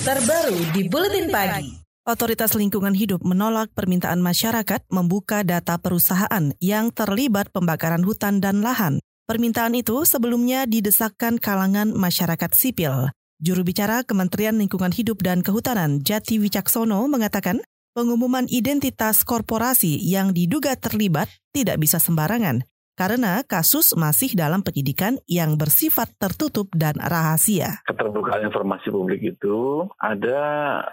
Terbaru di Buletin Pagi. Otoritas Lingkungan Hidup menolak permintaan masyarakat membuka data perusahaan yang terlibat pembakaran hutan dan lahan. Permintaan itu sebelumnya didesakkan kalangan masyarakat sipil. Juru bicara Kementerian Lingkungan Hidup dan Kehutanan Jati Wicaksono mengatakan pengumuman identitas korporasi yang diduga terlibat tidak bisa sembarangan karena kasus masih dalam penyidikan yang bersifat tertutup dan rahasia. Keterbukaan informasi publik itu ada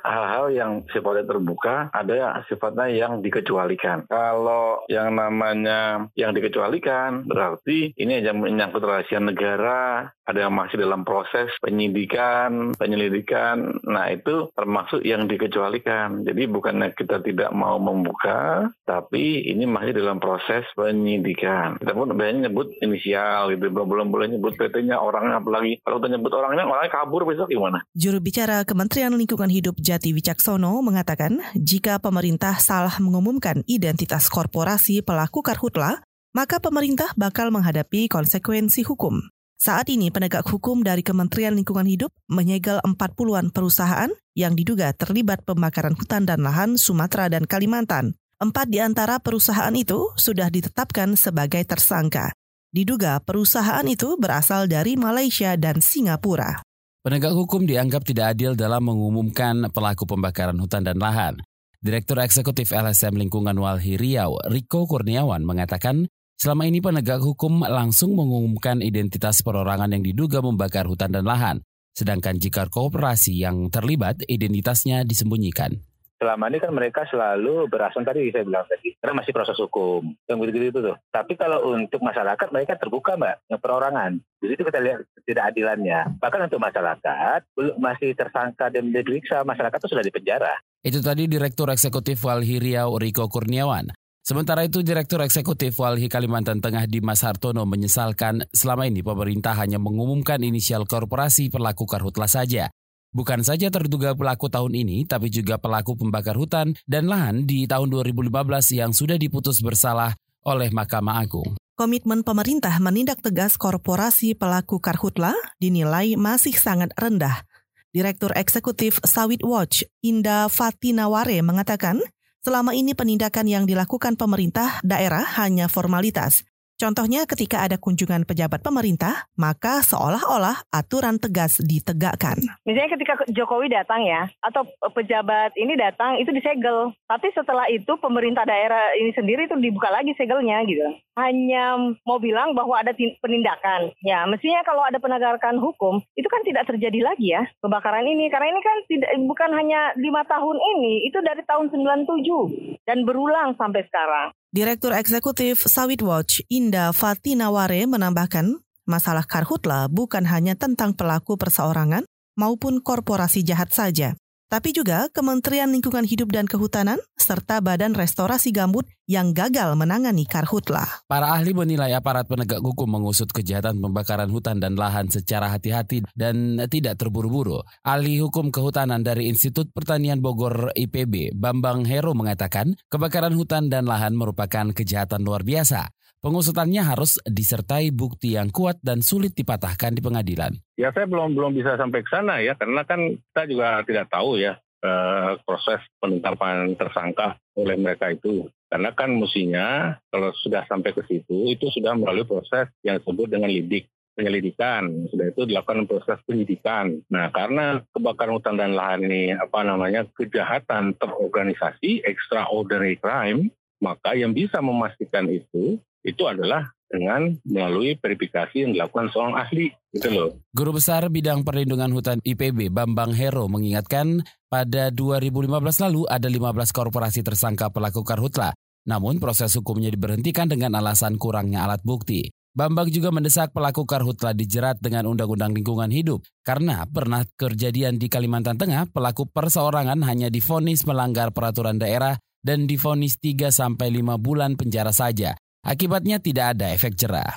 hal-hal yang sifatnya terbuka, ada sifatnya yang dikecualikan. Kalau yang namanya yang dikecualikan berarti ini aja menyangkut rahasia negara, ada yang masih dalam proses penyidikan, penyelidikan. Nah, itu termasuk yang dikecualikan. Jadi bukannya kita tidak mau membuka, tapi ini masih dalam proses penyidikan. Kita pun biasanya nyebut inisial gitu, belum boleh nyebut PT-nya orangnya apalagi kalau kita nyebut orangnya orangnya kabur besok gimana? Juru bicara Kementerian Lingkungan Hidup Jati Wicaksono mengatakan jika pemerintah salah mengumumkan identitas korporasi pelaku karhutla, maka pemerintah bakal menghadapi konsekuensi hukum. Saat ini penegak hukum dari Kementerian Lingkungan Hidup menyegel 40-an perusahaan yang diduga terlibat pembakaran hutan dan lahan Sumatera dan Kalimantan. Empat di antara perusahaan itu sudah ditetapkan sebagai tersangka. Diduga perusahaan itu berasal dari Malaysia dan Singapura. Penegak hukum dianggap tidak adil dalam mengumumkan pelaku pembakaran hutan dan lahan. Direktur Eksekutif LSM Lingkungan Walhi Riau, Riko Kurniawan, mengatakan selama ini penegak hukum langsung mengumumkan identitas perorangan yang diduga membakar hutan dan lahan, sedangkan jika kooperasi yang terlibat identitasnya disembunyikan selama ini kan mereka selalu berasal tadi saya bilang tadi karena masih proses hukum. Yang begitu itu tuh. Tapi kalau untuk masyarakat mereka terbuka mbak yang perorangan jadi itu kita lihat tidak adilannya bahkan untuk masyarakat belum masih tersangka dan diperiksa masyarakat itu sudah dipenjara itu tadi Direktur Eksekutif Walhi Riau Riko Kurniawan. Sementara itu, Direktur Eksekutif Walhi Kalimantan Tengah Dimas Hartono menyesalkan selama ini pemerintah hanya mengumumkan inisial korporasi pelaku karhutlah saja. Bukan saja terduga pelaku tahun ini, tapi juga pelaku pembakar hutan dan lahan di tahun 2015 yang sudah diputus bersalah oleh Mahkamah Agung. Komitmen pemerintah menindak tegas korporasi pelaku karhutla dinilai masih sangat rendah. Direktur Eksekutif Sawit Watch, Indah Fatinaware mengatakan, selama ini penindakan yang dilakukan pemerintah daerah hanya formalitas, Contohnya ketika ada kunjungan pejabat pemerintah, maka seolah-olah aturan tegas ditegakkan. Misalnya ketika Jokowi datang ya, atau pejabat ini datang itu disegel. Tapi setelah itu pemerintah daerah ini sendiri itu dibuka lagi segelnya gitu. Hanya mau bilang bahwa ada penindakan. Ya, mestinya kalau ada penegakan hukum, itu kan tidak terjadi lagi ya kebakaran ini. Karena ini kan tidak bukan hanya lima tahun ini, itu dari tahun 97 dan berulang sampai sekarang. Direktur Eksekutif Sawit Watch, Indah Fatinaware menambahkan, masalah karhutla bukan hanya tentang pelaku perseorangan maupun korporasi jahat saja, tapi juga Kementerian Lingkungan Hidup dan Kehutanan serta Badan Restorasi Gambut yang gagal menangani karhutla. Para ahli menilai aparat penegak hukum mengusut kejahatan pembakaran hutan dan lahan secara hati-hati dan tidak terburu-buru. Ahli hukum kehutanan dari Institut Pertanian Bogor IPB, Bambang Hero mengatakan, kebakaran hutan dan lahan merupakan kejahatan luar biasa. Pengusutannya harus disertai bukti yang kuat dan sulit dipatahkan di pengadilan. Ya saya belum belum bisa sampai ke sana ya karena kan kita juga tidak tahu ya eh, proses penetapan tersangka oleh mereka itu. Karena kan mestinya kalau sudah sampai ke situ itu sudah melalui proses yang disebut dengan lidik penyelidikan sudah itu dilakukan proses penyidikan. Nah karena kebakaran hutan dan lahan ini apa namanya kejahatan terorganisasi extraordinary crime maka yang bisa memastikan itu itu adalah dengan melalui verifikasi yang dilakukan seorang ahli gitu loh. Guru Besar Bidang Perlindungan Hutan IPB Bambang Hero mengingatkan pada 2015 lalu ada 15 korporasi tersangka pelaku karhutla. Namun proses hukumnya diberhentikan dengan alasan kurangnya alat bukti. Bambang juga mendesak pelaku karhutla dijerat dengan Undang-Undang Lingkungan Hidup karena pernah kejadian di Kalimantan Tengah pelaku perseorangan hanya difonis melanggar peraturan daerah dan difonis 3 sampai 5 bulan penjara saja. Akibatnya tidak ada efek jerah.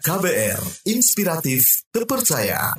KBR, inspiratif, terpercaya.